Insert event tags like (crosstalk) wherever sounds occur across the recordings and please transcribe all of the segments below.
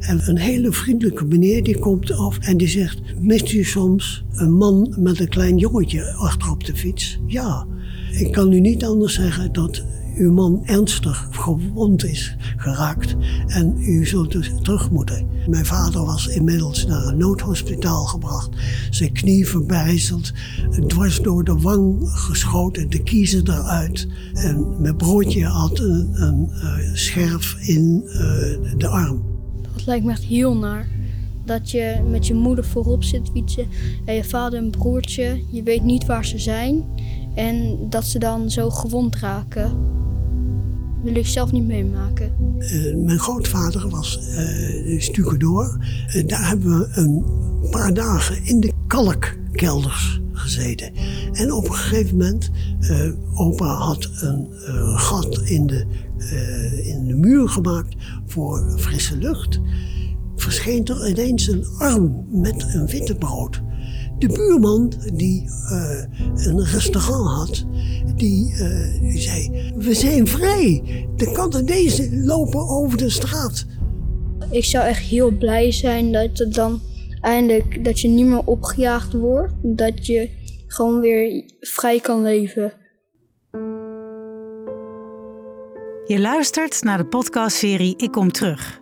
En een hele vriendelijke meneer die komt af en die zegt... Mist u soms een man met een klein jongetje achter op de fiets? Ja. Ik kan u niet anders zeggen dat uw man ernstig gewond is geraakt en u zult dus terug moeten. Mijn vader was inmiddels naar een noodhospitaal gebracht, zijn knie verbijzeld, dwars door de wang geschoten, de kiezen eruit. En mijn broertje had een, uh, scherf in uh, de arm. Dat lijkt me echt heel naar. Dat je met je moeder voorop zit fietsen en je vader en broertje, je weet niet waar ze zijn. En dat ze dan zo gewond raken wil ik zelf niet meemaken. Uh, mijn grootvader was uh, stucadoor. Uh, daar hebben we een paar dagen in de kalkkelders gezeten. En op een gegeven moment, opa had een gat in de, in de muur gemaakt voor frisse lucht. Verscheen er ineens een arm met een witte brood. De buurman die uh, een restaurant had, die, uh, die, zei: We zijn vrij. De deze lopen over de straat. Ik zou echt heel blij zijn dat het dan eindelijk dat je niet meer opgejaagd wordt. Dat je gewoon weer vrij kan leven. Je luistert naar de podcastserie Ik Kom Terug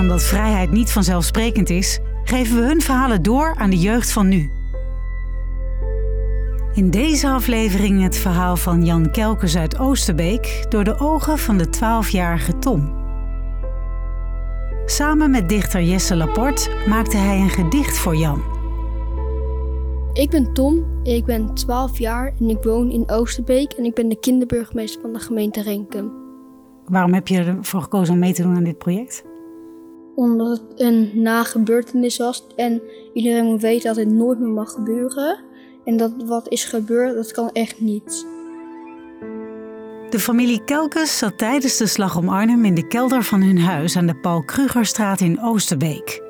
Omdat vrijheid niet vanzelfsprekend is, geven we hun verhalen door aan de jeugd van nu. In deze aflevering het verhaal van Jan Kelkers uit Oosterbeek door de ogen van de 12-jarige Tom. Samen met dichter Jesse Laporte maakte hij een gedicht voor Jan. Ik ben Tom, ik ben 12 jaar en ik woon in Oosterbeek en ik ben de kinderburgemeester van de gemeente Renkum. Waarom heb je ervoor gekozen om mee te doen aan dit project? Omdat het een nagebeurtenis was en iedereen moet weten dat het nooit meer mag gebeuren. En dat wat is gebeurd, dat kan echt niet. De familie Kelkes zat tijdens de slag om Arnhem in de kelder van hun huis aan de Paul Krugerstraat in Oosterbeek.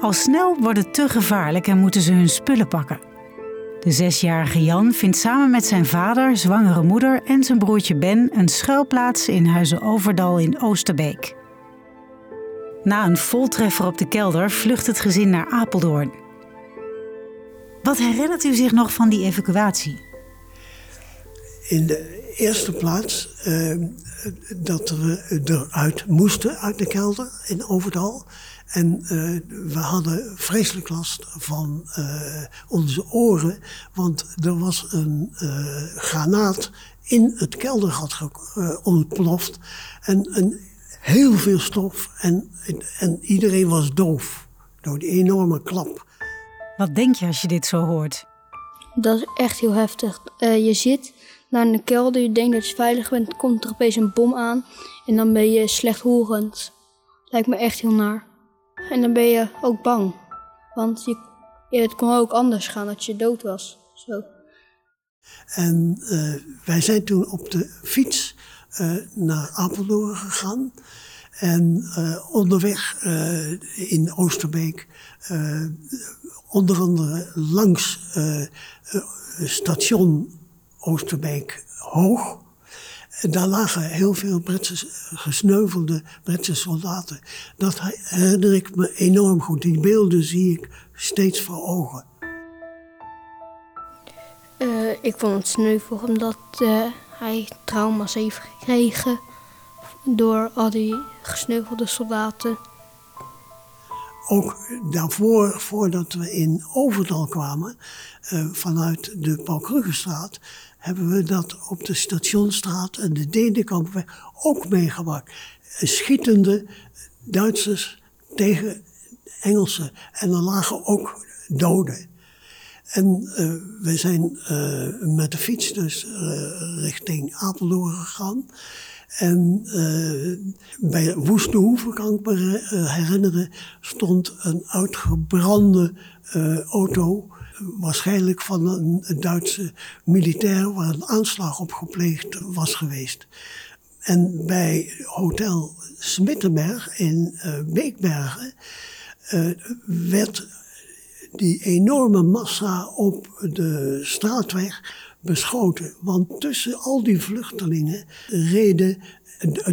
Al snel wordt het te gevaarlijk en moeten ze hun spullen pakken. De zesjarige Jan vindt samen met zijn vader, zwangere moeder en zijn broertje Ben een schuilplaats in Huizen Overdal in Oosterbeek. Na een voltreffer op de kelder vlucht het gezin naar Apeldoorn. Wat herinnert u zich nog van die evacuatie? In de eerste plaats uh, dat we eruit moesten uit de kelder in Overdal. En uh, we hadden vreselijk last van uh, onze oren, want er was een granaat in het keldergat ontploft. En een heel veel stof en, en iedereen was doof door die enorme klap. Wat denk je als je dit zo hoort? Dat is echt heel heftig. Uh, je zit naar een kelder, je denkt dat je veilig bent, komt er opeens een bom aan en dan ben je slechthorend. Lijkt me echt heel naar. En dan ben je ook bang, want je, het kon ook anders gaan dat je dood was. Zo. En uh, wij zijn toen op de fiets naar Apeldoorn gegaan. En uh, onderweg uh, in Oosterbeek, onder andere langs station Oosterbeek Hoog. Daar lagen heel veel Britse, gesneuvelde Britse soldaten. Dat herinner ik me enorm goed. Die beelden zie ik steeds voor ogen. ik vond het sneuvel omdat hij trauma's heeft gekregen door al die gesneuvelde soldaten. Ook daarvoor, voordat we in Overdal kwamen, uh, vanuit de Paul Krugerstraat, hebben we dat op de Stationstraat en de Denenkampweg ook meegemaakt. Schietende Duitsers tegen Engelsen. En er lagen ook doden. En uh, we zijn uh, met de fiets dus uh, richting Apeldoorn gegaan. En bij Woestenhoeven, kan ik me herinneren, stond een uitgebrande auto. Waarschijnlijk van een, een Duitse militair waar een aanslag op gepleegd was geweest. En bij Hotel Smittenberg in Beekbergen werd die enorme massa op de straatweg beschoten. Want tussen al die vluchtelingen reden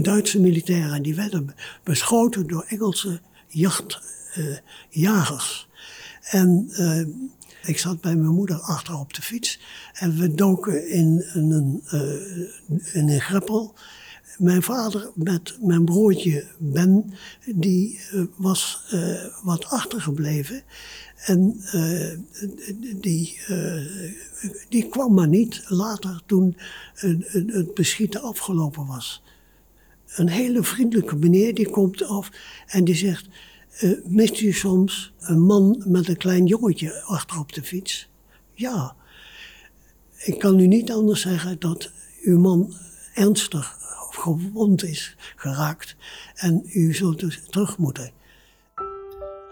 Duitse militairen. Die werden beschoten door Engelse jachtjagers. En uh, ik zat bij mijn moeder achter op de fiets. En we doken in een, uh, in een greppel. Mijn vader met mijn broertje Ben, die was wat achtergebleven. En uh, die, uh, die kwam maar niet later toen het beschieten afgelopen was. Een hele vriendelijke meneer die komt af en die zegt: uh, Mist u soms een man met een klein jongetje achter op de fiets? Ja. Ik kan u niet anders zeggen dat uw man ernstig gewond is geraakt en u zult dus terug moeten.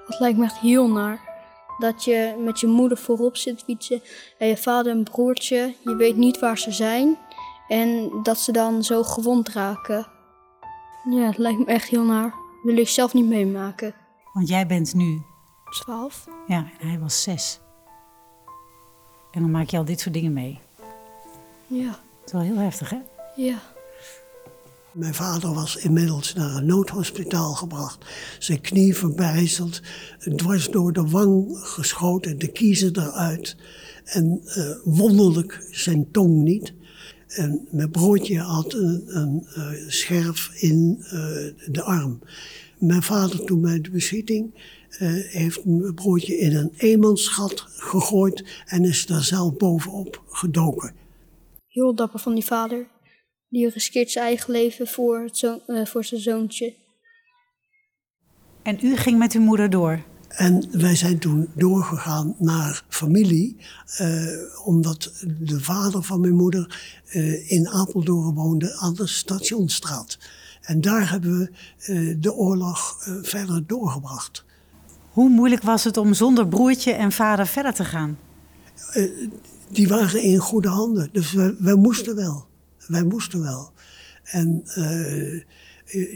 Dat lijkt me echt heel naar. Dat je met je moeder voorop zit fietsen en je vader en broertje, je weet niet waar ze zijn. En dat ze dan zo gewond raken. Ja, het lijkt me echt heel naar. Wil ik zelf niet meemaken. Want jij bent nu? 12. Ja, en hij was 6. En dan maak je al dit soort dingen mee. Ja. Dat is wel heel heftig, hè? Ja. Mijn vader was inmiddels naar een noodhospitaal gebracht. Zijn knie verbijzeld, dwars door de wang geschoten, de kiezen eruit. En uh, wonderlijk zijn tong niet. En mijn broertje had een, een uh, scherf in uh, de arm. Mijn vader toen bij de beschieting heeft mijn broertje in een eenmansgat gegooid en is daar zelf bovenop gedoken. Heel dapper van die vader. Die riskeert zijn eigen leven voor, het zo, uh, voor zijn zoontje. En u ging met uw moeder door? En wij zijn toen doorgegaan naar familie, uh, omdat de vader van mijn moeder uh, in Apeldoorn woonde aan de Stationstraat. En daar hebben we uh, de oorlog verder doorgebracht. Hoe moeilijk was het om zonder broertje en vader verder te gaan? die waren in goede handen, dus we, we moesten wel wij moesten wel. En uh,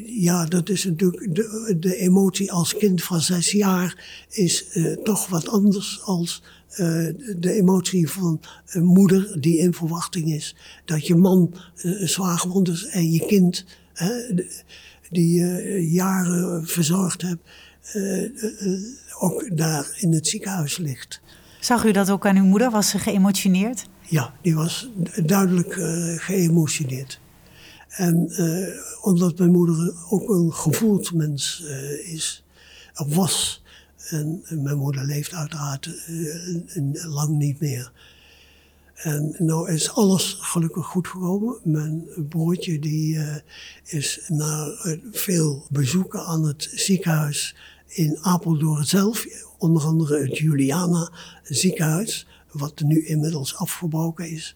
ja, dat is natuurlijk de, de, emotie als kind van zes jaar is uh, toch wat anders als uh, de emotie van een moeder die in verwachting is. Dat je man zwaar gewond is en je kind, die je jaren verzorgd hebt, ook daar in het ziekenhuis ligt. Zag u dat ook aan uw moeder? Was ze geëmotioneerd? Ja, die was duidelijk uh, geëmotioneerd. En uh, omdat mijn moeder ook een gevoelsmens uh, is, of was. En mijn moeder leeft uiteraard lang niet meer. En nou is alles gelukkig goed gekomen. Mijn broertje die is na veel bezoeken aan het ziekenhuis in Apeldoorn zelf, onder andere het Juliana ziekenhuis, wat nu inmiddels afgebroken is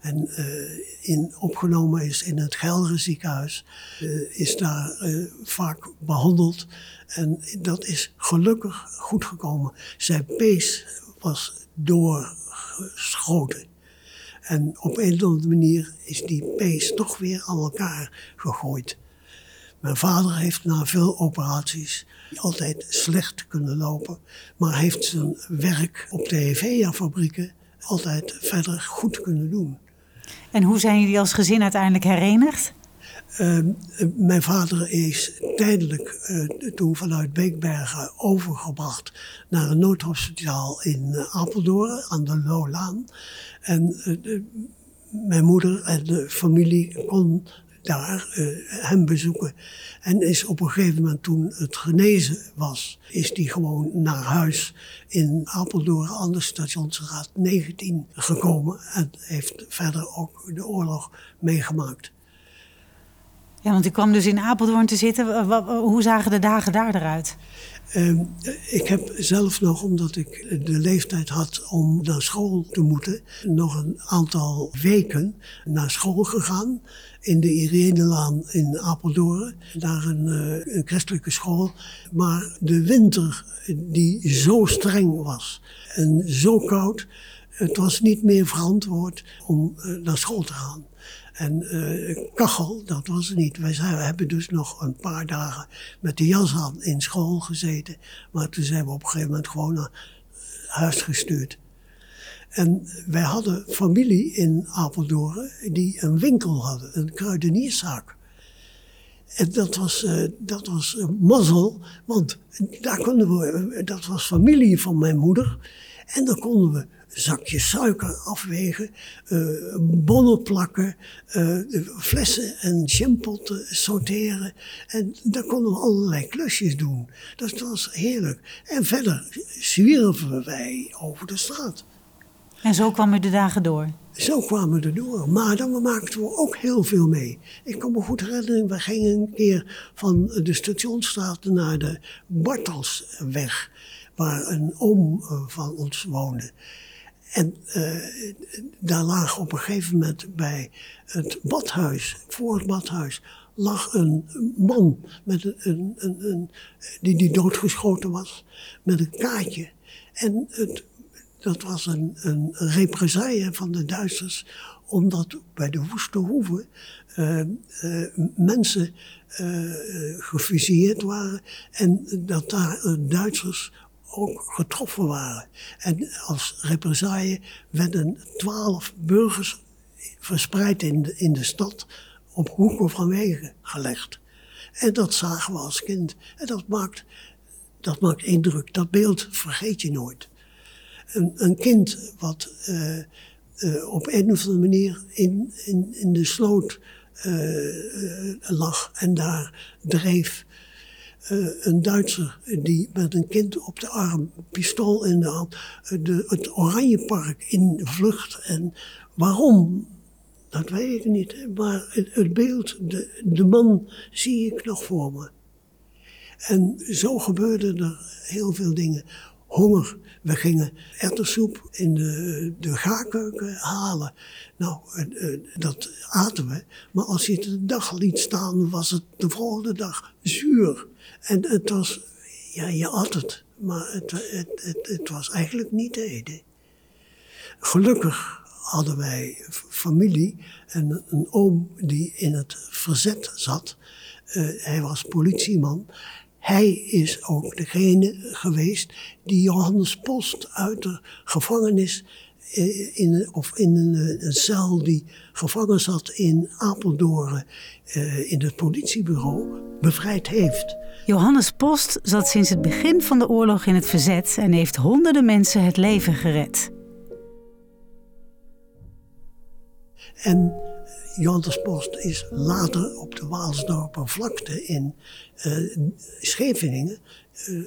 en uh, in, opgenomen is in het Gelderen ziekenhuis, uh, is daar uh, vaak behandeld. En dat is gelukkig goed gekomen. Zijn pees was doorgeschoten. En op een of andere manier is die pees toch weer aan elkaar gegooid. Mijn vader heeft na veel operaties altijd slecht kunnen lopen, maar heeft zijn werk op de Hevea-fabrieken altijd verder goed kunnen doen. En hoe zijn jullie als gezin uiteindelijk herenigd? Uh, mijn vader is tijdelijk uh, toen vanuit Beekbergen overgebracht naar een noodhospitaal in uh, Apeldoorn aan de Lolaan. En de, mijn moeder en de familie kon daar uh, hem bezoeken. En is op een gegeven moment, toen het genezen was, is die gewoon naar huis in Apeldoorn aan de stationsraad 19 gekomen. En heeft verder ook de oorlog meegemaakt. Ja, want u kwam dus in Apeldoorn te zitten. Hoe zagen de dagen daar eruit? Ehm, ik heb zelf nog, omdat ik de leeftijd had om naar school te moeten, nog een aantal weken naar school gegaan. In de Irenelaan in Apeldoorn, naar een, uh, een christelijke school. Maar de winter, die zo streng was en zo koud, het was niet meer verantwoord om naar school te gaan. En uh, kachel, dat was het niet. Wij we hebben dus nog een paar dagen met de jas aan in school gezeten. Maar toen zijn we op een gegeven moment gewoon naar huis gestuurd. En wij hadden familie in Apeldoorn die een winkel hadden, een kruidenierszaak. En dat was, uh, dat was mazzel, want daar konden we, dat was familie van mijn moeder. En dan konden we zakjes suiker afwegen, uh, bonnen plakken, uh, flessen en champotten sorteren. En daar konden we allerlei klusjes doen. Dat was heerlijk. En verder zwierven wij over de straat. En zo kwamen de dagen door? Zo kwamen we door. Maar dan maakten we ook heel veel mee. Ik kan me goed herinneren, we gingen een keer van de Stationstraat naar de Bartelsweg. Waar een oom van ons woonde. En uh, daar lag op een gegeven moment bij het badhuis, voor het badhuis, lag een man met een, een, een, die, die doodgeschoten was, met een kaartje. En het, dat was een, een represaille van de Duitsers, omdat bij de Woeste Hoeve uh, uh, mensen gefusilleerd waren en dat daar Duitsers ook getroffen waren. En als represaille werden twaalf burgers verspreid in de, in de stad op hoeken van wegen gelegd. En dat zagen we als kind. En dat maakt, dat maakt indruk. Dat beeld vergeet je nooit. Een, een kind wat uh, uh, op een of andere manier in, in, in de sloot uh, lag en daar dreef uh, een Duitser die met een kind op de arm, pistool in de hand, de, het Oranjepark in vlucht. En waarom? Dat weet ik niet. Maar het, het beeld, de, de man zie ik nog voor me. En zo gebeurden er heel veel dingen. Honger. We gingen ertersoep in de, de gaarkeuken halen. Nou, dat aten we. Maar als je het de dag liet staan, was het de volgende dag zuur. En het was, ja, je at het. Maar het, het, het, was eigenlijk niet te eten. Gelukkig hadden wij familie en een oom die in het verzet zat. Uh, hij was politieman. Hij is ook degene geweest die Johannes Post uit de gevangenis, in, of in een, een cel die gevangen zat in Apeldoorn, in het politiebureau, bevrijd heeft. Johannes Post zat sinds het begin van de oorlog in het verzet en heeft honderden mensen het leven gered. En Johannes Post is later op de Waalsdorper vlakte in uh, Scheveningen uh,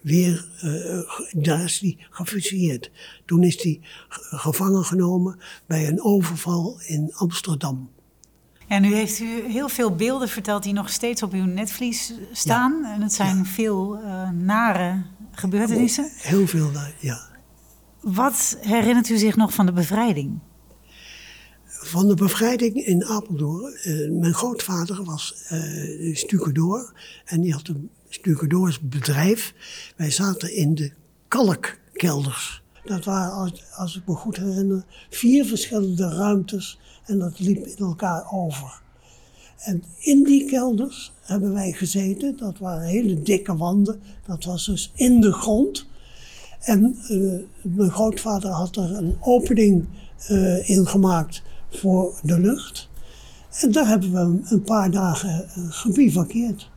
weer, uh, daar is hij gefusilleerd. Toen is hij gevangen genomen bij een overval in Amsterdam. En nu heeft u heel veel beelden verteld die nog steeds op uw netvlies staan. Ja. En het zijn ja. veel nare gebeurtenissen. Heel veel, ja. Wat herinnert u zich nog van de bevrijding? Van de bevrijding in Apeldoorn. Uh, mijn grootvader was uh. En die had een stucadoorsbedrijf. Wij zaten in de kalkkelders. Dat waren, als, als ik me goed herinner, vier verschillende ruimtes en dat liep in elkaar over. En in die kelders hebben wij gezeten. Dat waren hele dikke wanden. Dat was dus in de grond. En uh, mijn grootvader had er een opening uh, in gemaakt voor de lucht. En daar hebben we een paar dagen uh, gebivakkeerd.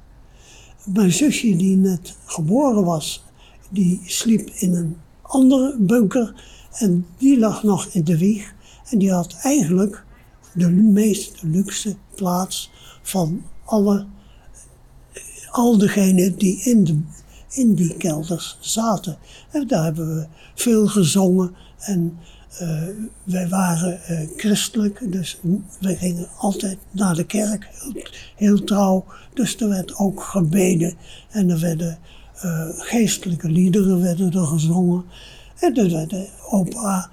Mijn zusje, die net geboren was, die sliep in een andere bunker. En die lag nog in de wieg. En die had eigenlijk de meest luxe plaats van alle, al degenen die in, de, in die kelders zaten. En daar hebben we veel gezongen en Uh, wij waren uh, christelijk, dus wij gingen altijd naar de kerk, heel, heel, trouw. Dus er werd ook gebeden en er werden uh, geestelijke liederen werden er gezongen. En er werd opa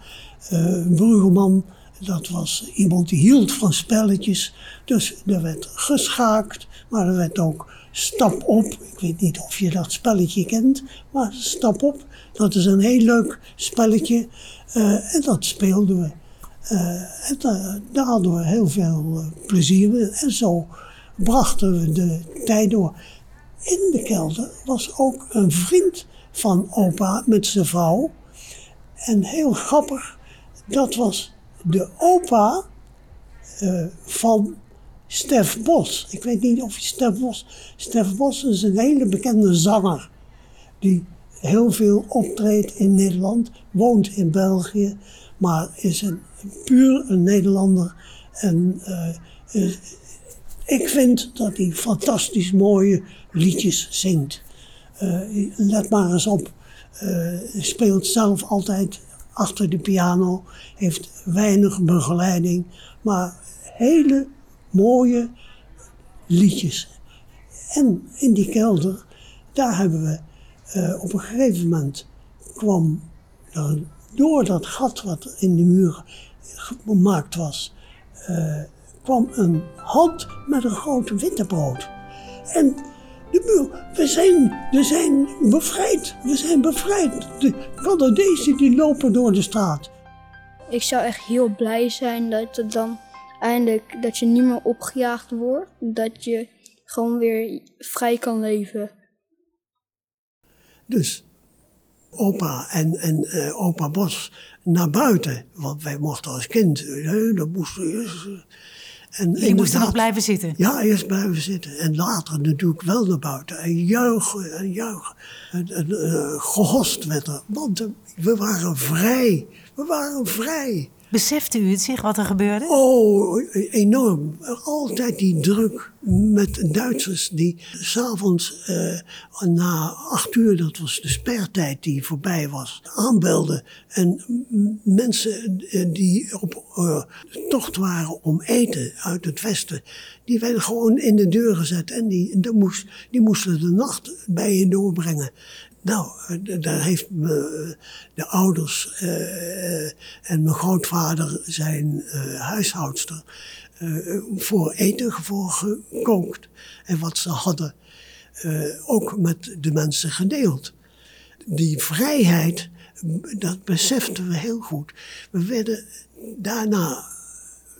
Brueggeman, dat was iemand die hield van spelletjes. Dus er werd geschaakt, maar er werd ook stap op. Ik weet niet of je dat spelletje kent, maar stap op. Dat is een heel leuk spelletje. Uh, en dat speelden we. En da daar hadden we heel veel uh, plezier. En zo brachten we de tijd door. In de kelder was ook een vriend van opa met zijn vrouw. En heel grappig, dat was de opa van Stef Bos. Ik weet niet of je Stef Bos. Stef Bos is een hele bekende zanger. Die heel veel optreedt in Nederland, woont in België, maar is een, puur een Nederlander. En uh, ik vind dat hij fantastisch mooie liedjes zingt. Uh, let maar eens op. Uh, speelt zelf altijd achter de piano, heeft weinig begeleiding, maar hele mooie liedjes. En in die kelder, daar hebben we uh, op een gegeven moment kwam er door dat gat wat in de muur gemaakt was, uh, kwam een hand met een grote witte brood. En de muur, we zijn, we zijn bevrijd, we zijn bevrijd. De Canadezen die lopen door de straat. Ik zou echt heel blij zijn dat het dan eindelijk dat je niet meer opgejaagd wordt, dat je gewoon weer vrij kan leven. Dus opa en, en uh, opa Bos naar buiten, want wij mochten als kind, uh, dat moesten eerst. En je moest er nog blijven zitten? Ja, eerst blijven zitten. En later natuurlijk wel naar buiten. En juichen en juichen. En, en uh, gehost werd er. Want we waren vrij. We waren vrij. Besefte u het zich wat er gebeurde? Oh, enorm. Altijd die druk met Duitsers die s'avonds uh, na acht uur, dat was de spertijd die voorbij was, aanbelden. En mensen eh, die op uh, tocht waren om eten uit het westen, die werden gewoon in de deur gezet en die, die, die moesten de nacht bij je doorbrengen. Nou, eh, daar heeft me, de ouders uh, en mijn grootvader, zijn huishoudster, voor eten voor gekookt. En wat ze hadden ook met de mensen gedeeld. Die vrijheid, dat beseften we heel goed. We werden daarna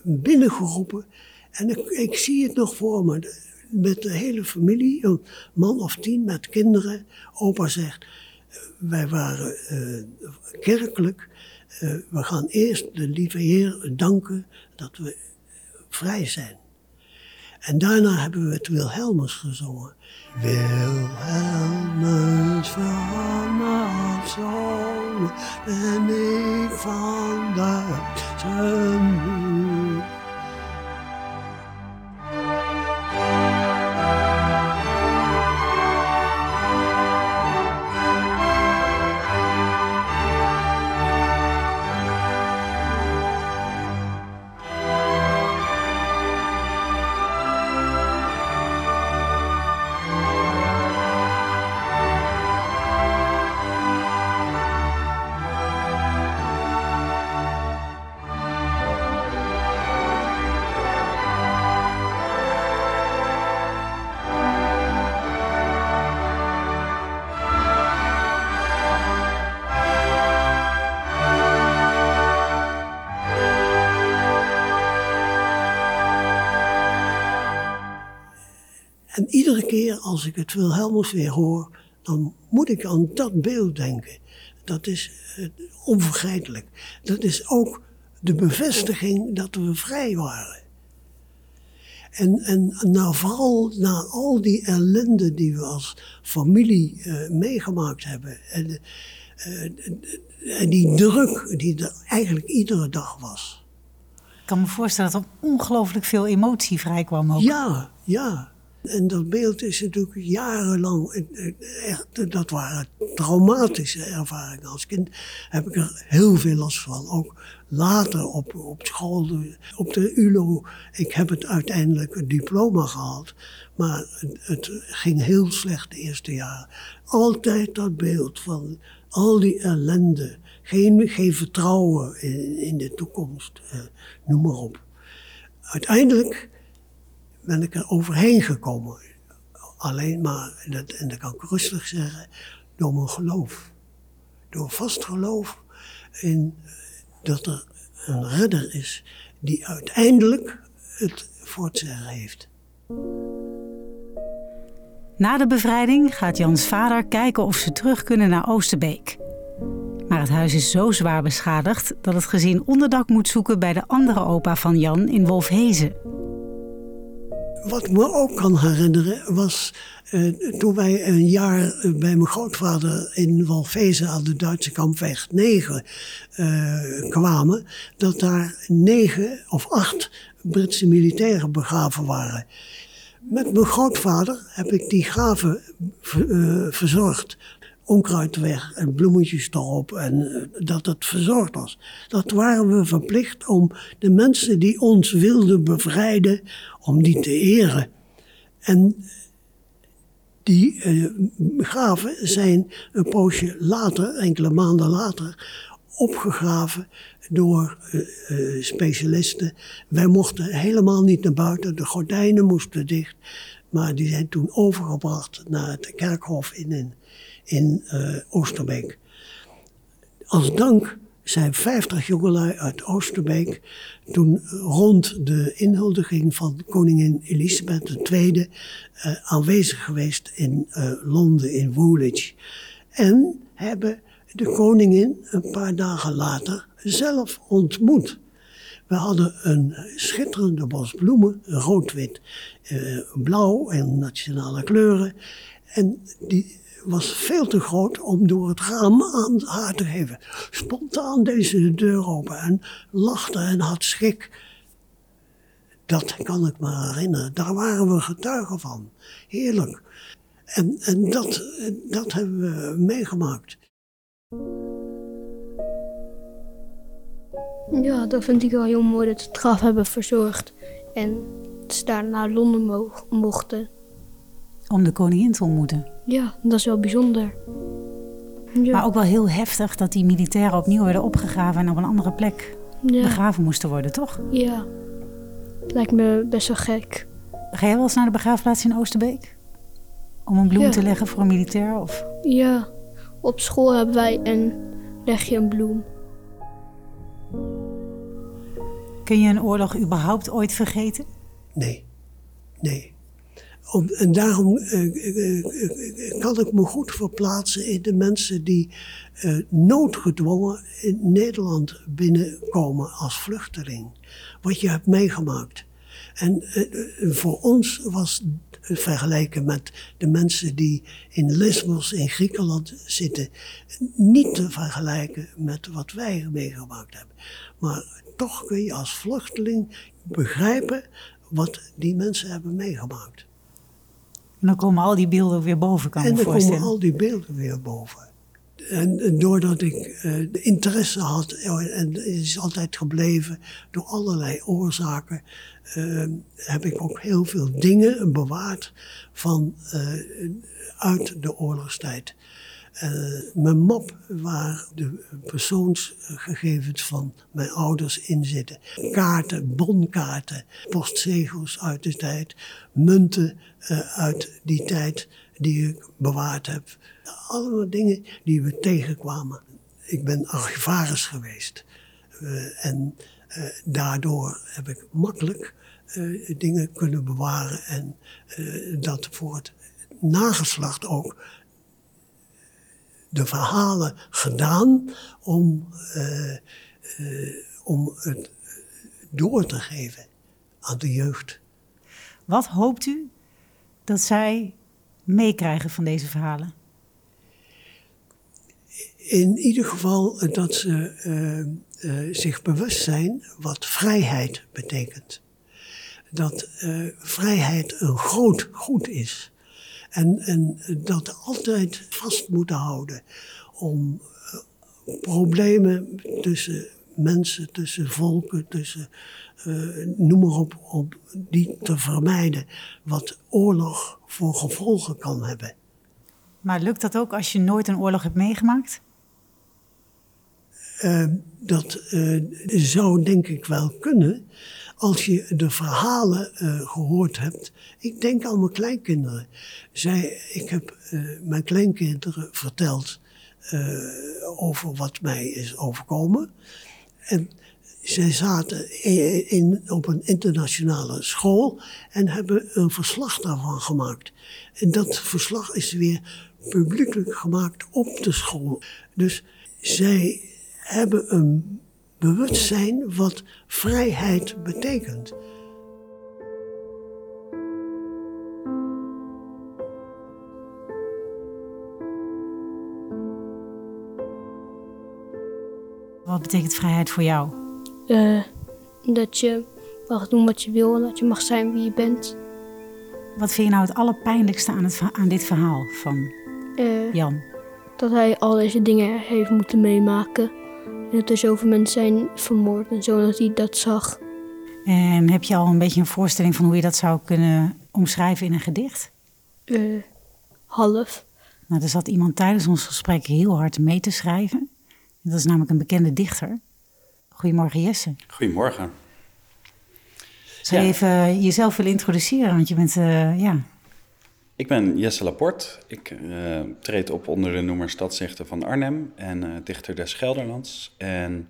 binnengeroepen. En ik, ik zie het nog voor me met de hele familie, een man of tien met kinderen. Opa zegt, wij waren uh, kerkelijk. Uh, we gaan eerst de lieve Heer danken dat we vrij zijn. En daarna hebben we het Wilhelmus gezongen. Wilhelmus van ben ik van de En iedere keer als ik het Wilhelmus weer hoor, dan moet ik aan dat beeld denken. Dat is uh, onvergetelijk. Dat is ook de bevestiging dat we vrij waren. En, en nou, vooral na al die ellende die we als familie uh, meegemaakt hebben. En, uh, en die druk die er eigenlijk iedere dag was. Ik kan me voorstellen dat er ongelooflijk veel emotie vrijkwam ook. Ja, ja. En dat beeld is natuurlijk jarenlang, eh, eh, echt, dat waren traumatische ervaringen. Als kind heb ik er heel veel last van. Ook later op, op school, op de ULO. Ik heb het uiteindelijk een diploma gehaald. Maar het, ging heel slecht de eerste jaren. Altijd dat beeld van al die ellende. Geen, geen vertrouwen in, in de toekomst, eh, noem maar op. Uiteindelijk ben ik er overheen gekomen. Alleen maar, en dat, en dat kan ik rustig zeggen, door mijn geloof. Door vast geloof in dat er een redder is die uiteindelijk het voor het zeggen heeft. Na de bevrijding gaat Jans vader kijken of ze terug kunnen naar Oosterbeek. Maar het huis is zo zwaar beschadigd dat het gezin onderdak moet zoeken bij de andere opa van Jan in Wolfhezen. Wat ik me ook kan herinneren was uh, toen wij een jaar bij mijn grootvader in Wolfhezen aan de Duitse kampweg 9 uh, kwamen, dat daar negen of acht Britse militairen begraven waren. Met mijn grootvader heb ik die graven uh, verzorgd onkruid weg en bloemetjes erop en eh, dat het verzorgd was. Dat waren we verplicht om de mensen die ons wilden bevrijden, om die te eren. En die uh, graven zijn een poosje later, enkele maanden later, opgegraven door uh, specialisten. Wij mochten helemaal niet naar buiten, de gordijnen moesten dicht. Maar die zijn toen overgebracht naar het kerkhof in, in uh, Oosterbeek. Als dank zijn 50 jongelui uit Oosterbeek toen rond de inhuldiging van koningin Elisabeth II uh, aanwezig geweest in uh, Londen, in Woolwich. En hebben de koningin een paar dagen later zelf ontmoet. We hadden een schitterende bos bloemen, rood, wit, uh, blauw en nationale kleuren. En die was veel te groot om door het raam aan haar te geven. Spontaan deed ze de deur open en lachte en had schrik. Dat kan ik me herinneren. Daar waren we getuigen van. Heerlijk. En, en dat, dat hebben we meegemaakt. Ja, dat vind ik wel heel mooi dat ze het graf hebben verzorgd. En ze daar naar Londen mochten. Om de koningin te ontmoeten? Ja, dat is wel bijzonder. Ja. Maar ook wel heel heftig dat die militairen opnieuw werden opgegraven en op een andere plek ja. begraven moesten worden, toch? Ja, lijkt me best wel gek. Ga jij wel eens naar de begraafplaats in Oosterbeek? Om een bloem ja. te leggen voor een militair? Of? Ja, op school hebben wij een leg je een bloem. Kun je een oorlog überhaupt ooit vergeten? Nee, nee. En daarom uh, uh, kan ik me goed verplaatsen in de mensen die noodgedwongen in Nederland binnenkomen als vluchteling. Wat je hebt meegemaakt. En voor ons was vergelijken met de mensen die in Lesbos in Griekenland zitten niet te vergelijken met wat wij meegemaakt hebben. Maar toch kun je als vluchteling begrijpen wat die mensen hebben meegemaakt. En dan komen al die beelden weer boven, kan ik me voorstellen. En dan komen al die beelden weer boven. En, en doordat ik uh, de interesse had, en het is altijd gebleven door allerlei oorzaken, uh, heb ik ook heel veel dingen bewaard van, uh, uit de oorlogstijd. Mijn map waar de persoonsgegevens van mijn ouders in zitten. Kaarten, bonkaarten, postzegels uit de tijd, munten uit die tijd die ik bewaard heb. Allemaal dingen die we tegenkwamen. Ik ben archivaris geweest. Uh, en daardoor heb ik makkelijk dingen kunnen bewaren en dat voor het nageslacht ook de verhalen gedaan om, om het door te geven aan de jeugd. Wat hoopt u dat zij meekrijgen van deze verhalen? In ieder geval dat ze uh, uh, zich bewust zijn wat vrijheid betekent. dat eh, vrijheid een groot goed is. En, en dat altijd vast moeten houden om eh, problemen tussen mensen, tussen volken, tussen, eh, noem maar op, om die te vermijden. Wat oorlog voor gevolgen kan hebben. Maar lukt dat ook als je nooit een oorlog hebt meegemaakt? Uh, dat uh, zou denk ik wel kunnen als je de verhalen uh, gehoord hebt. Ik denk aan mijn kleinkinderen. Zij, ik heb mijn kleinkinderen verteld over wat mij is overkomen. En zij zaten in, in, op een internationale school en hebben een verslag daarvan gemaakt. En dat verslag is weer publiekelijk gemaakt op de school. Dus zij hebben een bewustzijn wat vrijheid betekent. Wat betekent vrijheid voor jou? Uh, dat je mag doen wat je wil en dat je mag zijn wie je bent. Wat vind je nou het allerpijnlijkste aan, het, aan dit verhaal van uh, Jan? Dat hij al deze dingen heeft moeten meemaken. En dat er zoveel mensen zijn vermoord en zo, dat hij dat zag. En heb je al een beetje een voorstelling van hoe je dat zou kunnen omschrijven in een gedicht? Uh, half. Nou, er zat iemand tijdens ons gesprek heel hard mee te schrijven. Dat is namelijk een bekende dichter. Goedemorgen Jesse. Goedemorgen. Zou je ja. even jezelf willen introduceren? Want je bent, uh, ja... Ik ben Jesse Laporte. Ik uh, treed op onder de noemer Stadsdichter van Arnhem en uh, dichter des Gelderlands. En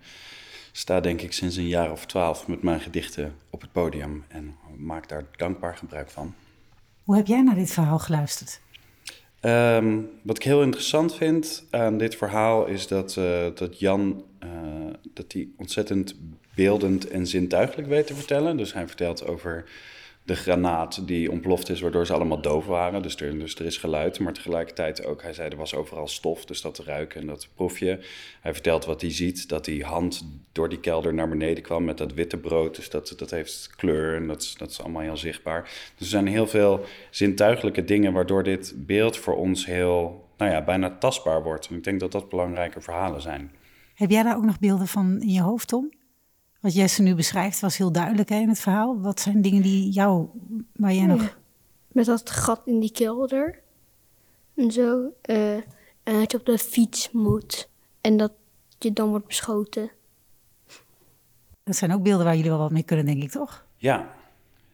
sta denk ik sinds een jaar of twaalf met mijn gedichten op het podium en maak daar dankbaar gebruik van. Hoe heb jij naar dit verhaal geluisterd? Um, wat ik heel interessant vind aan dit verhaal is dat, uh, dat Jan dat hij ontzettend beeldend en zintuigelijk weet te vertellen. Dus hij vertelt over de granaat die ontploft is, waardoor ze allemaal doof waren. Dus er, dus er is geluid, maar tegelijkertijd ook, hij zei er was overal stof, dus dat ruiken en dat proef je. Hij vertelt wat hij ziet, dat die hand door die kelder naar beneden kwam met dat witte brood. Dus dat, dat heeft kleur en dat, dat is allemaal heel zichtbaar. Dus er zijn heel veel zintuigelijke dingen waardoor dit beeld voor ons heel, nou ja, bijna tastbaar wordt. En ik denk dat dat belangrijke verhalen zijn. Heb jij daar ook nog beelden van in je hoofd, Tom? Wat Jesse nu beschrijft was heel duidelijk hè, in het verhaal. Wat zijn dingen die jou, waar jij ja, nog... Met dat gat in die kelder en zo. Uh, en dat je op de fiets moet en dat je dan wordt beschoten. Dat zijn ook beelden waar jullie wel wat mee kunnen, denk ik, toch? Ja.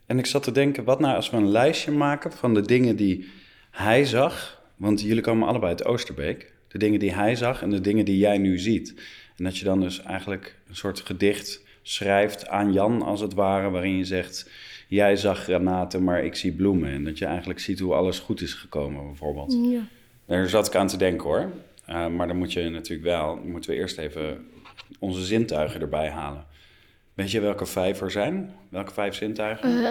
En ik zat te denken, wat nou als we een lijstje maken van de dingen die hij zag... Want jullie komen allebei uit Oosterbeek. De dingen die hij zag en de dingen die jij nu ziet. En dat je dan dus eigenlijk een soort gedicht schrijft aan Jan, als het ware, waarin je zegt: Jij zag granaten, maar ik zie bloemen. En dat je eigenlijk ziet hoe alles goed is gekomen, bijvoorbeeld. Ja. Daar zat ik aan te denken hoor. Uh, maar dan moet je natuurlijk wel, moeten we eerst even onze zintuigen erbij halen. Weet je welke vijf er zijn? Welke vijf zintuigen? Uh,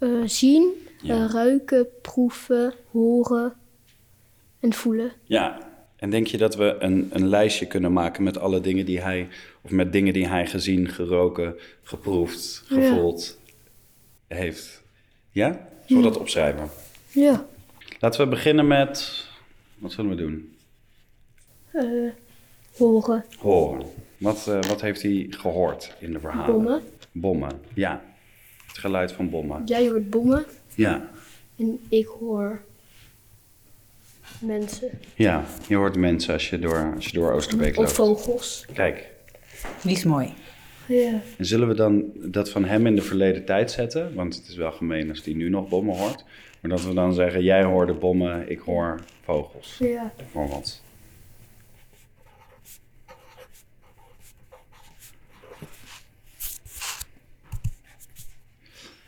uh, zien, ja. ruiken, proeven, horen en voelen. Ja, en denk je dat we een, een lijstje kunnen maken met alle dingen die hij, of met dingen die hij gezien, geroken, geproefd, gevoeld ja. heeft? Ja? Zullen we dat opschrijven? Ja. Laten we beginnen met, wat zullen we doen? Uh, horen. Horen. Wat, uh, wat heeft hij gehoord in de verhalen? Bommen. Bommen, ja. Het geluid van bommen. Jij hoort bommen. Ja. En ik hoor mensen. Ja, je hoort mensen als je door, als je door Oosterbeek loopt. Of vogels. Kijk. Die is mooi. Ja. En zullen we dan dat van hem in de verleden tijd zetten? Want het is wel gemeen als hij nu nog bommen hoort. Maar dat we dan zeggen, jij hoorde bommen, ik hoor vogels. Ja. Bijvoorbeeld.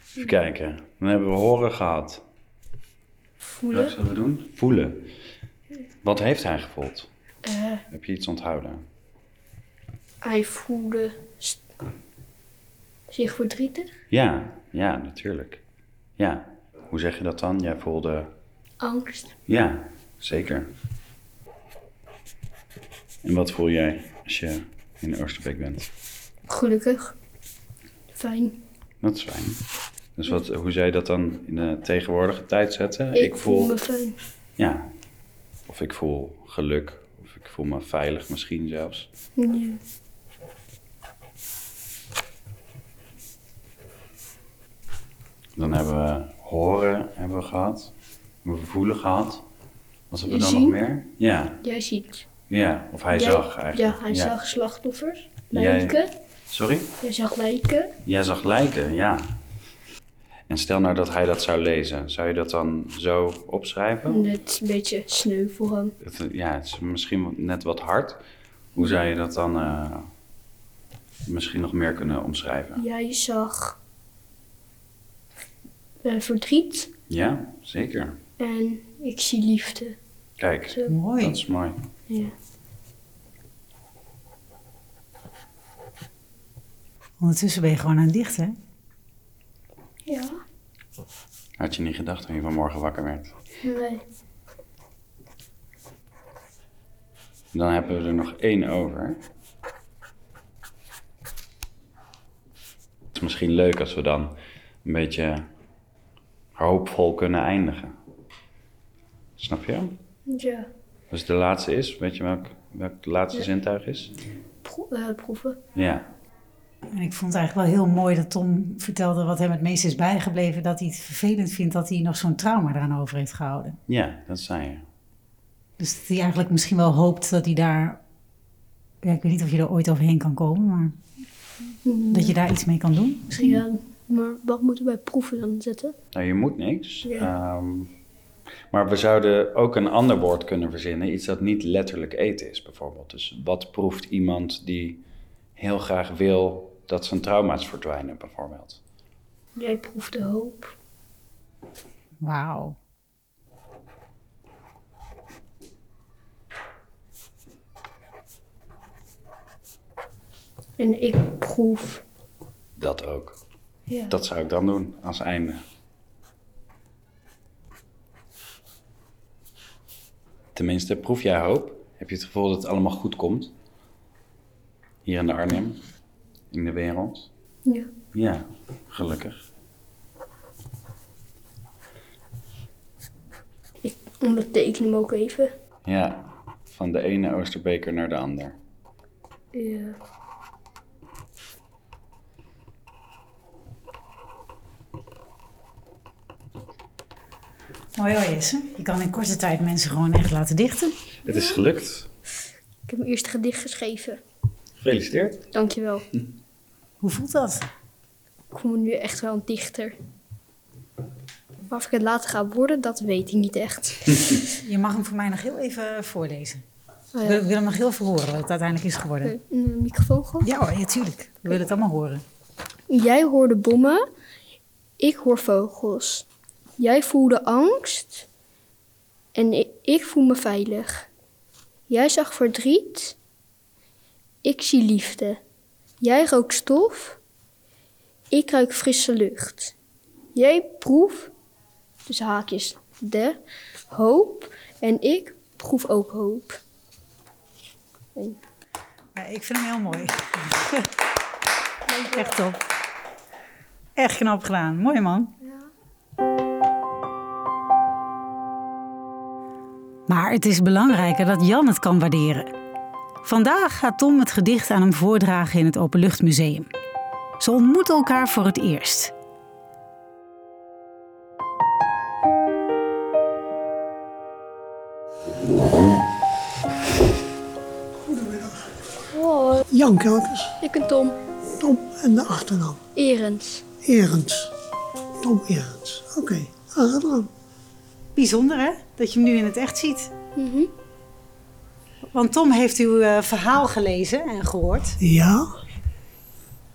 Even kijken. Dan hebben we horen gehad. Voelen. Wat zullen we doen? Voelen. Wat heeft hij gevoeld? Uh, Heb je iets onthouden? hij voelde zich verdrietig. Ja, ja, natuurlijk. Ja. Hoe zeg je dat dan? Jij voelde... Angst. Ja, zeker. En wat voel jij als je in Oosterbeek bent? Gelukkig. Fijn. Dat is fijn. Dus wat, hoe zou je dat dan in de tegenwoordige tijd zetten? Ik, voel me fijn. Ja. Of ik voel geluk. Of ik voel me veilig misschien zelfs. Ja. Dan hebben we horen hebben we gehad. Hebben we voelen gehad. Wat hebben we dan nog meer? Ja. Jij ziet. ja. Of hij Jij- zag eigenlijk. Ja, hij zag slachtoffers. Jij- Lijken. Sorry? Jij zag lijken. Jij zag lijken, ja. En stel nou dat hij dat zou lezen. Zou je dat dan zo opschrijven? Net een beetje sneu voor hem. Het, ja, het is misschien net wat hard. Hoe zou je dat dan eh, misschien nog meer kunnen omschrijven? Jij zag eh, verdriet. Ja, zeker. En ik zie liefde. Kijk, Zo. Mooi. dat is mooi. Ja. Ondertussen ben je gewoon aan het dichten. Ja? Had je niet gedacht toen je vanmorgen wakker werd? Nee. Dan hebben we er nog één over. Het is misschien leuk als we dan een beetje hoopvol kunnen eindigen. Snap je? Ja. Dus de laatste is, weet je welk, welk de laatste Ja. zintuig is? Pro- eh, proeven. Ja. En ik vond het eigenlijk wel heel mooi dat Tom vertelde wat hem het meest is bijgebleven. Dat hij het vervelend vindt dat hij nog zo'n trauma eraan over heeft gehouden. Ja, dat zei je. Dus dat hij eigenlijk misschien wel hoopt dat hij daar... Ja, ik weet niet of je er ooit overheen kan komen, maar dat je daar iets mee kan doen. Misschien. Ja, maar wat moeten wij proeven dan zetten? Nou, je moet niks. Ja. Ehm, maar we zouden ook een ander woord kunnen verzinnen. Iets dat niet letterlijk eten is, bijvoorbeeld. Dus wat proeft iemand die heel graag wil dat zijn trauma's verdwijnen, bijvoorbeeld? Jij proeft de hoop. Wauw. En ik proef. Dat ook. Ja. Dat zou ik dan doen als einde. Tenminste, proef jij hoop? Heb je het gevoel dat het allemaal goed komt? Hier in de Arnhem, in de wereld? Ja. Ja, gelukkig. Ik onderteken hem ook even. Ja, van de ene Oosterbeker naar de ander. Ja. Mooi hoor, Jesse. Je kan in korte tijd mensen gewoon echt laten dichten. Het is gelukt. Ik heb mijn eerste gedicht geschreven. Gefeliciteerd. Dankjewel. (laughs) Hoe voelt dat? Ik voel me nu echt wel een dichter. Maar of ik het later ga worden, dat weet ik niet echt. (laughs) Je mag hem voor mij nog heel even voorlezen. Oh Ik ja. wil, wil hem nog heel veel horen wat het uiteindelijk is geworden. Een microfoon gewoon. Ja hoor, ja, tuurlijk. We willen het allemaal horen. Jij hoorde bommen, ik hoor vogels. Jij voelde angst en ik, ik voel me veilig. Jij zag verdriet, ik zie liefde. Jij rook stof, ik ruik frisse lucht. Jij proef, dus haakjes, de hoop en ik proef ook hoop. Ja, ik vind hem heel mooi. Echt top. Echt knap gedaan. Mooi man. Maar het is belangrijker dat Jan het kan waarderen. Vandaag gaat Tom het gedicht aan hem voordragen in het Openluchtmuseum. Ze ontmoeten elkaar voor het eerst. Oh, Jan Kelkers, ik ben Tom Tom en de achternaam. Erens. Erends. Tom Erends. Oké, aangedaan. Bijzonder hè, dat je hem nu in het echt ziet. Mhm. Want Tom heeft uw eh, verhaal gelezen en gehoord. Ja,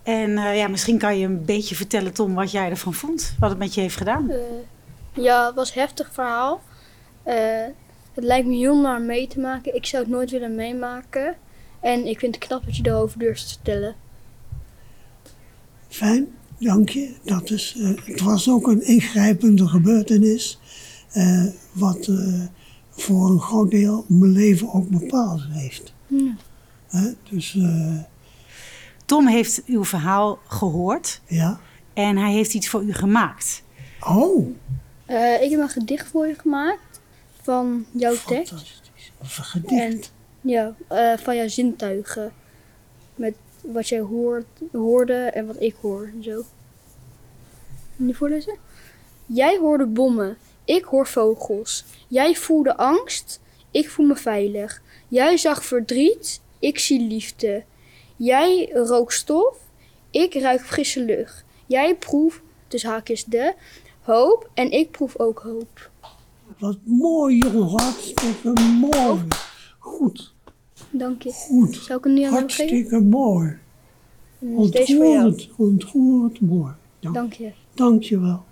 En eh, ja, misschien kan je een beetje vertellen, Tom, wat jij ervan vond. Wat het met je heeft gedaan. Eh, ja, het was een heftig verhaal. Eh, het lijkt me heel naar mee te maken. Ik zou het nooit willen meemaken. En ik vind het knap dat je erover durft te vertellen. fijn, dank je. Dat is, eh, het was ook een ingrijpende gebeurtenis. eh, wat eh, voor een groot deel mijn leven ook bepaald heeft. Ja. Hè, dus eh, Tom heeft uw verhaal gehoord. ja, en hij heeft iets voor u gemaakt. Oh, Eh, ik heb een gedicht voor je gemaakt van jouw tekst. fantastisch. Of een gedicht. En ja, eh, van jouw zintuigen. Met wat jij hoort, hoorde en wat ik hoor en zo. Moet je voorlezen? Jij hoorde bommen, ik hoor vogels. Jij voelde angst, ik voel me veilig. Jij zag verdriet, ik zie liefde. Jij rook stof, ik ruik frisse lucht. Jij proeft, dus haakjes de, hoop en ik proef ook hoop. Wat mooi, jongen. Hartstikke mooi. Goed, Dank je. goed. Zou ik hem nu aan geven? Hartstikke mooi. Jou. Ontroerend, ontroerend mooi. Dank, Dank je. dank je wel.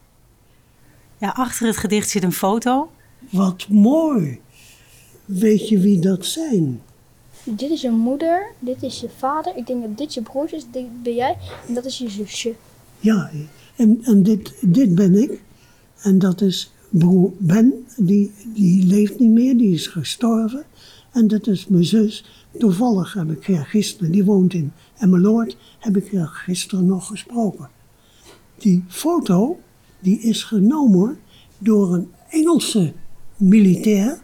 Ja, achter het gedicht zit een foto. Wat mooi. Weet je wie dat zijn? Dit is je moeder, dit is je vader. Ik denk dat dit je broertje is, dit ben jij. En dat is je zusje. Ja, en, en dit, dit ben ik. En dat is broer Ben, die, die leeft niet meer, die is gestorven. En dat is mijn zus. Toevallig heb ik haar gisteren, die woont in Emmeloord, heb ik haar gisteren nog gesproken. Die foto, die is genomen door een Engelse militair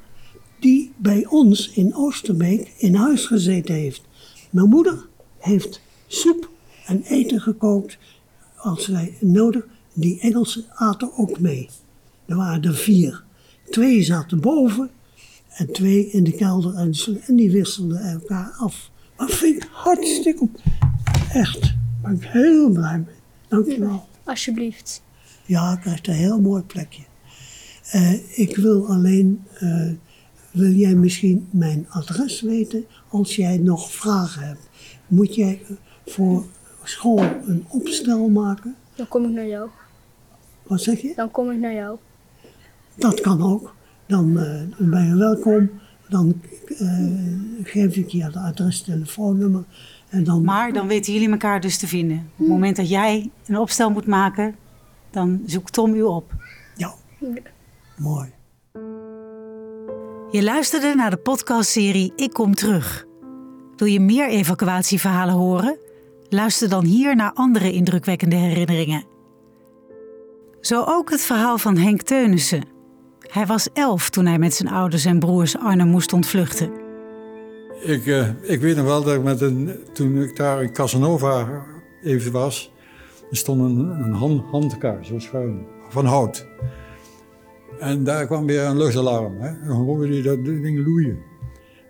die bij ons in Oosterbeek in huis gezeten heeft. Mijn moeder heeft soep en eten gekookt als wij nodig. Die Engelsen aten ook mee. Er waren er vier. Twee zaten boven en twee in de kelder en, die wisselden elkaar af. Maar vind ik hartstikke op. Echt, ben ik heel blij mee. Dank je wel. Alsjeblieft. Ja, ik krijg een heel mooi plekje. Eh, ik wil alleen, eh, wil jij misschien mijn adres weten als jij nog vragen hebt? Moet jij voor school een opstel maken? Dan kom ik naar jou. Wat zeg je? Dan kom ik naar jou. Dat kan ook. Dan, eh, ben je welkom. Dan eh, geef ik je het adres, telefoonnummer. En dan, Maar dan weten jullie elkaar dus te vinden. Op het moment dat jij een opstel moet maken, dan zoekt Tom u op. Ja, mooi. Je luisterde naar de podcastserie Ik Kom Terug. Wil je meer evacuatieverhalen horen? Luister dan hier naar andere indrukwekkende herinneringen. Zo ook het verhaal van Henk Teunissen. Hij was elf toen hij met zijn ouders en broers Arnhem moest ontvluchten. Ik, eh, ik weet nog wel dat ik met een, toen ik daar in Casanova even was, er stond een, een hand, handkar, zo schuin, van hout. En daar kwam weer een luchtalarm. Hè? En dan hoorde je dat ding loeien.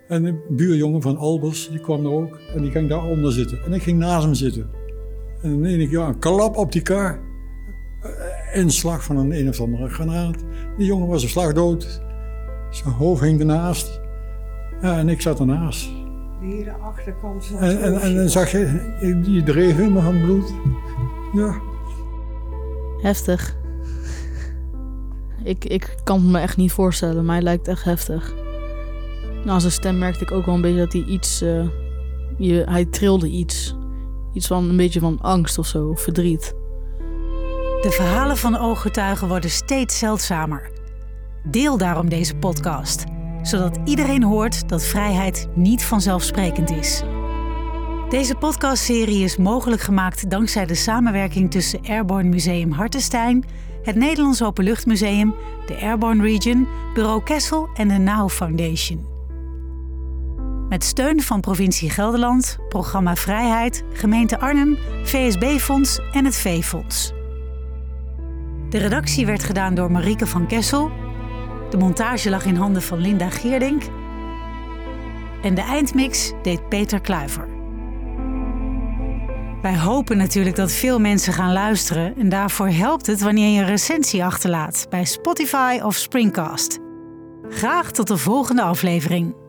En de buurjongen van Albers, die kwam er ook. En die ging daaronder zitten. En ik ging naast hem zitten. En dan ik ja, een klap op die kar. Eh, Inslag van een een of andere granaat. Die jongen was een slag dood. Zijn hoofd hing ernaast. Ja, en ik zat ernaast. Hier de achterkant en, en dan zag je, die dreef helemaal van bloed. Ja, Heftig. Ik, ik kan het me echt niet voorstellen, maar hij lijkt echt heftig. Nou, aan zijn stem merkte ik ook wel een beetje dat hij iets... eh, je, hij trilde iets. Iets van een beetje van angst of zo, of verdriet. De verhalen van ooggetuigen worden steeds zeldzamer. Deel daarom deze podcast, zodat iedereen hoort dat vrijheid niet vanzelfsprekend is. Deze podcastserie is mogelijk gemaakt dankzij de samenwerking tussen Airborne Museum Hartenstein, het Nederlands Openluchtmuseum, de Airborne Region, Bureau Kessel en de NOW Foundation. Met steun van provincie Gelderland, Programma Vrijheid, gemeente Arnhem, VSB-fonds en het V-fonds. De redactie werd gedaan door Marieke van Kessel. De montage lag in handen van Linda Geerdink. En de eindmix deed Peter Kluiver. Wij hopen natuurlijk dat veel mensen gaan luisteren en daarvoor helpt het wanneer je een recensie achterlaat bij Spotify of Springcast. Graag tot de volgende aflevering.